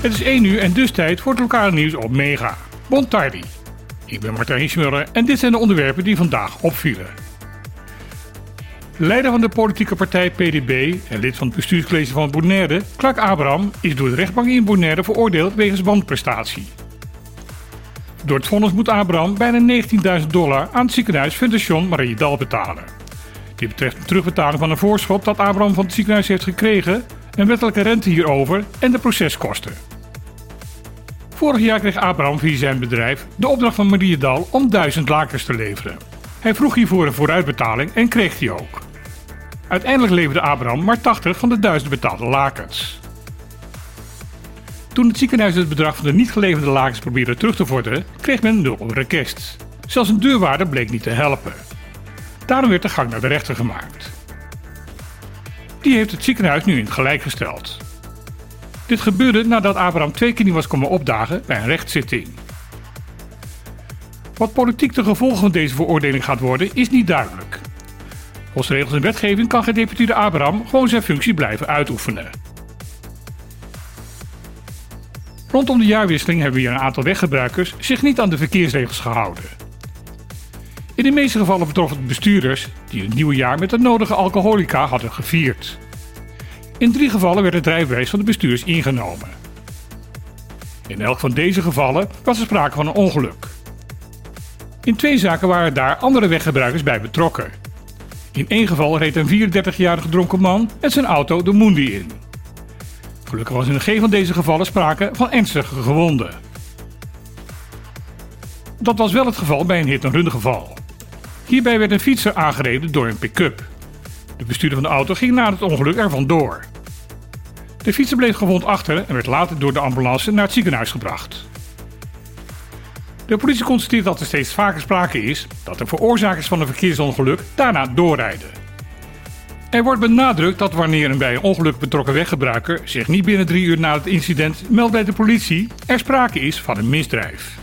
Het is 1 uur en dus tijd voor het lokale nieuws op Mega. Bon tardi. Ik ben Martijn Schmurren en dit zijn de onderwerpen die vandaag opvielen. De leider van de politieke partij PDB en lid van het bestuurscollege van Bonaire, Clark Abraham, is door de rechtbank in Bonaire veroordeeld wegens wanprestatie. Door het vonnis moet Abraham bijna 19.000 dollar aan het ziekenhuis Marie Dal betalen. Dit betreft een terugbetaling van een voorschot dat Abraham van het ziekenhuis heeft gekregen, een wettelijke rente hierover en de proceskosten. Vorig jaar kreeg Abraham via zijn bedrijf de opdracht van Marie Dal om 1000 lakens te leveren. Hij vroeg hiervoor een vooruitbetaling en kreeg die ook. Uiteindelijk leverde Abraham maar 80 van de 1000 betaalde lakens. Toen het ziekenhuis het bedrag van de niet geleverde lakens probeerde terug te vorderen, kreeg men nul request. Zelfs een deurwaarder bleek niet te helpen. Daarom werd de gang naar de rechter gemaakt. Die heeft het ziekenhuis nu in gelijk gesteld. Dit gebeurde nadat Abraham twee keer niet was komen opdagen bij een rechtszitting. Wat politiek de gevolgen van deze veroordeling gaat worden, is niet duidelijk. Volgens regels en wetgeving kan gedeputeerde Abraham gewoon zijn functie blijven uitoefenen. Rondom de jaarwisseling hebben weer een aantal weggebruikers zich niet aan de verkeersregels gehouden. In de meeste gevallen betrof het bestuurders die het nieuwe jaar met de nodige alcoholica hadden gevierd. In drie gevallen werd het rijbewijs van de bestuurders ingenomen. In elk van deze gevallen was er sprake van een ongeluk. In twee zaken waren daar andere weggebruikers bij betrokken. In één geval reed een 34-jarige dronken man met zijn auto de Mundi in. Gelukkig was in geen van deze gevallen sprake van ernstige gewonden. Dat was wel het geval bij een hit-and-run geval. Hierbij werd een fietser aangereden door een pick-up. De bestuurder van de auto ging na het ongeluk er vandoor. De fietser bleef gewond achter en werd later door de ambulance naar het ziekenhuis gebracht. De politie constateert dat er steeds vaker sprake is dat de veroorzakers van een verkeersongeluk daarna doorrijden. Er wordt benadrukt dat wanneer een bij een ongeluk betrokken weggebruiker zich niet binnen drie uur na het incident meldt bij de politie, er sprake is van een misdrijf.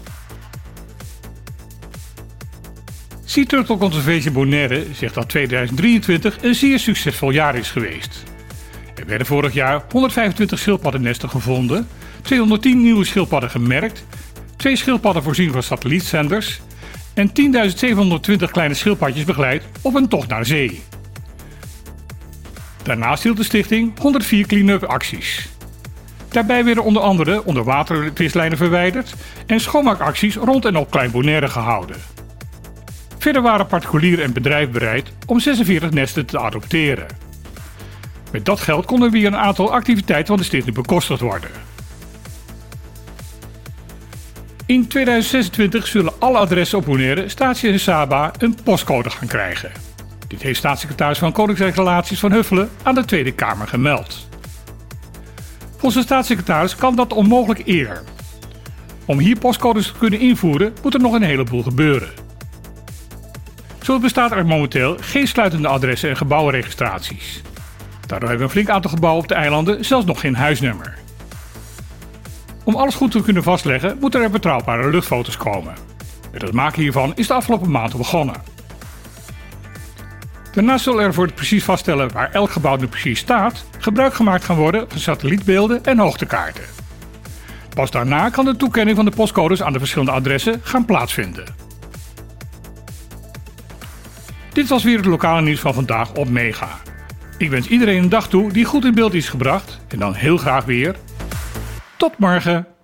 Sea Turtle Conservation Bonaire zegt dat 2023 een zeer succesvol jaar is geweest. Er werden vorig jaar 125 schildpaddennesten gevonden, 210 nieuwe schildpadden gemerkt, twee schildpadden voorzien van satellietzenders en 10.720 kleine schildpadjes begeleid op een tocht naar zee. Daarnaast hield de stichting 104 clean-up acties. Daarbij werden onder andere onderwatervislijnen verwijderd en schoonmaakacties rond en op Klein Bonaire gehouden. Verder waren particulier en bedrijf bereid om 46 nesten te adopteren. Met dat geld konden weer een aantal activiteiten van de stichting bekostigd worden. In 2026 zullen alle adressen op Bonaire, Statie en Saba een postcode gaan krijgen. Dit heeft staatssecretaris van Koninkrijksrelaties van Huffelen aan de Tweede Kamer gemeld. Volgens de staatssecretaris kan dat onmogelijk eerder. Om hier postcodes te kunnen invoeren moet er nog een heleboel gebeuren. Zo bestaat er momenteel geen sluitende adressen en gebouwenregistraties. Daardoor hebben een flink aantal gebouwen op de eilanden zelfs nog geen huisnummer. Om alles goed te kunnen vastleggen moeten er betrouwbare luchtfoto's komen. Met het maken hiervan is de afgelopen maand begonnen. Daarnaast zal er voor het precies vaststellen waar elk gebouw nu precies staat, gebruik gemaakt gaan worden van satellietbeelden en hoogtekaarten. Pas daarna kan de toekenning van de postcodes aan de verschillende adressen gaan plaatsvinden. Dit was weer het lokale nieuws van vandaag op Mega. Ik wens iedereen een dag toe die goed in beeld is gebracht en dan heel graag weer. Tot morgen!